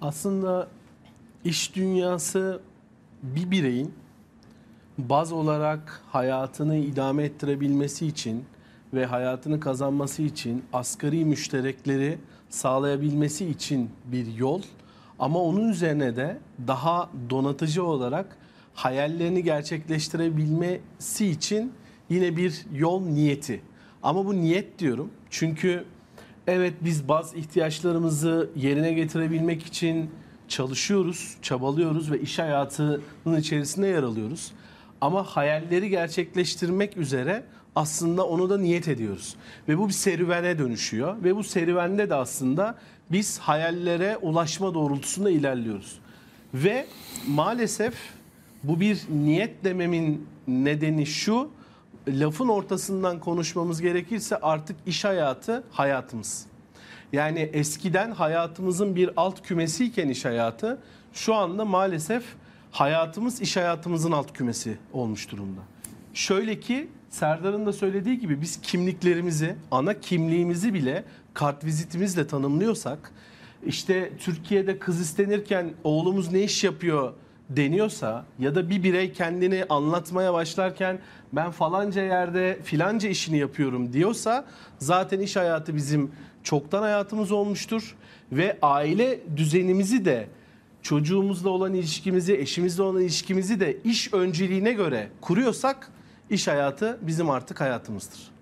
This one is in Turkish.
Aslında iş dünyası bir bireyin baz olarak hayatını idame ettirebilmesi için ve hayatını kazanması için asgari müşterekleri sağlayabilmesi için bir yol. Ama onun üzerine de daha donatıcı olarak hayallerini gerçekleştirebilmesi için yine bir yol niyeti. Ama bu niyet diyorum çünkü evet biz bazı ihtiyaçlarımızı yerine getirebilmek için çalışıyoruz, çabalıyoruz ve iş hayatının içerisinde yer alıyoruz. Ama hayalleri gerçekleştirmek üzere aslında onu da niyet ediyoruz. Ve bu bir serüvene dönüşüyor ve bu serüvende de aslında biz hayallere ulaşma doğrultusunda ilerliyoruz. Ve maalesef bu bir niyet dememin nedeni şu, lafın ortasından konuşmamız gerekirse artık iş hayatı hayatımız. Yani eskiden hayatımızın bir alt kümesiyken iş hayatı şu anda maalesef hayatımız iş hayatımızın alt kümesi olmuş durumda. Şöyle ki Serdar'ın da söylediği gibi biz kimliklerimizi, ana kimliğimizi bile kartvizitimizle tanımlıyorsak işte Türkiye'de kız istenirken oğlumuz ne iş yapıyor deniyorsa ya da bir birey kendini anlatmaya başlarken ben falanca yerde filanca işini yapıyorum diyorsa zaten iş hayatı bizim çoktan hayatımız olmuştur ve aile düzenimizi de çocuğumuzla olan ilişkimizi, eşimizle olan ilişkimizi de iş önceliğine göre kuruyorsak iş hayatı bizim artık hayatımızdır.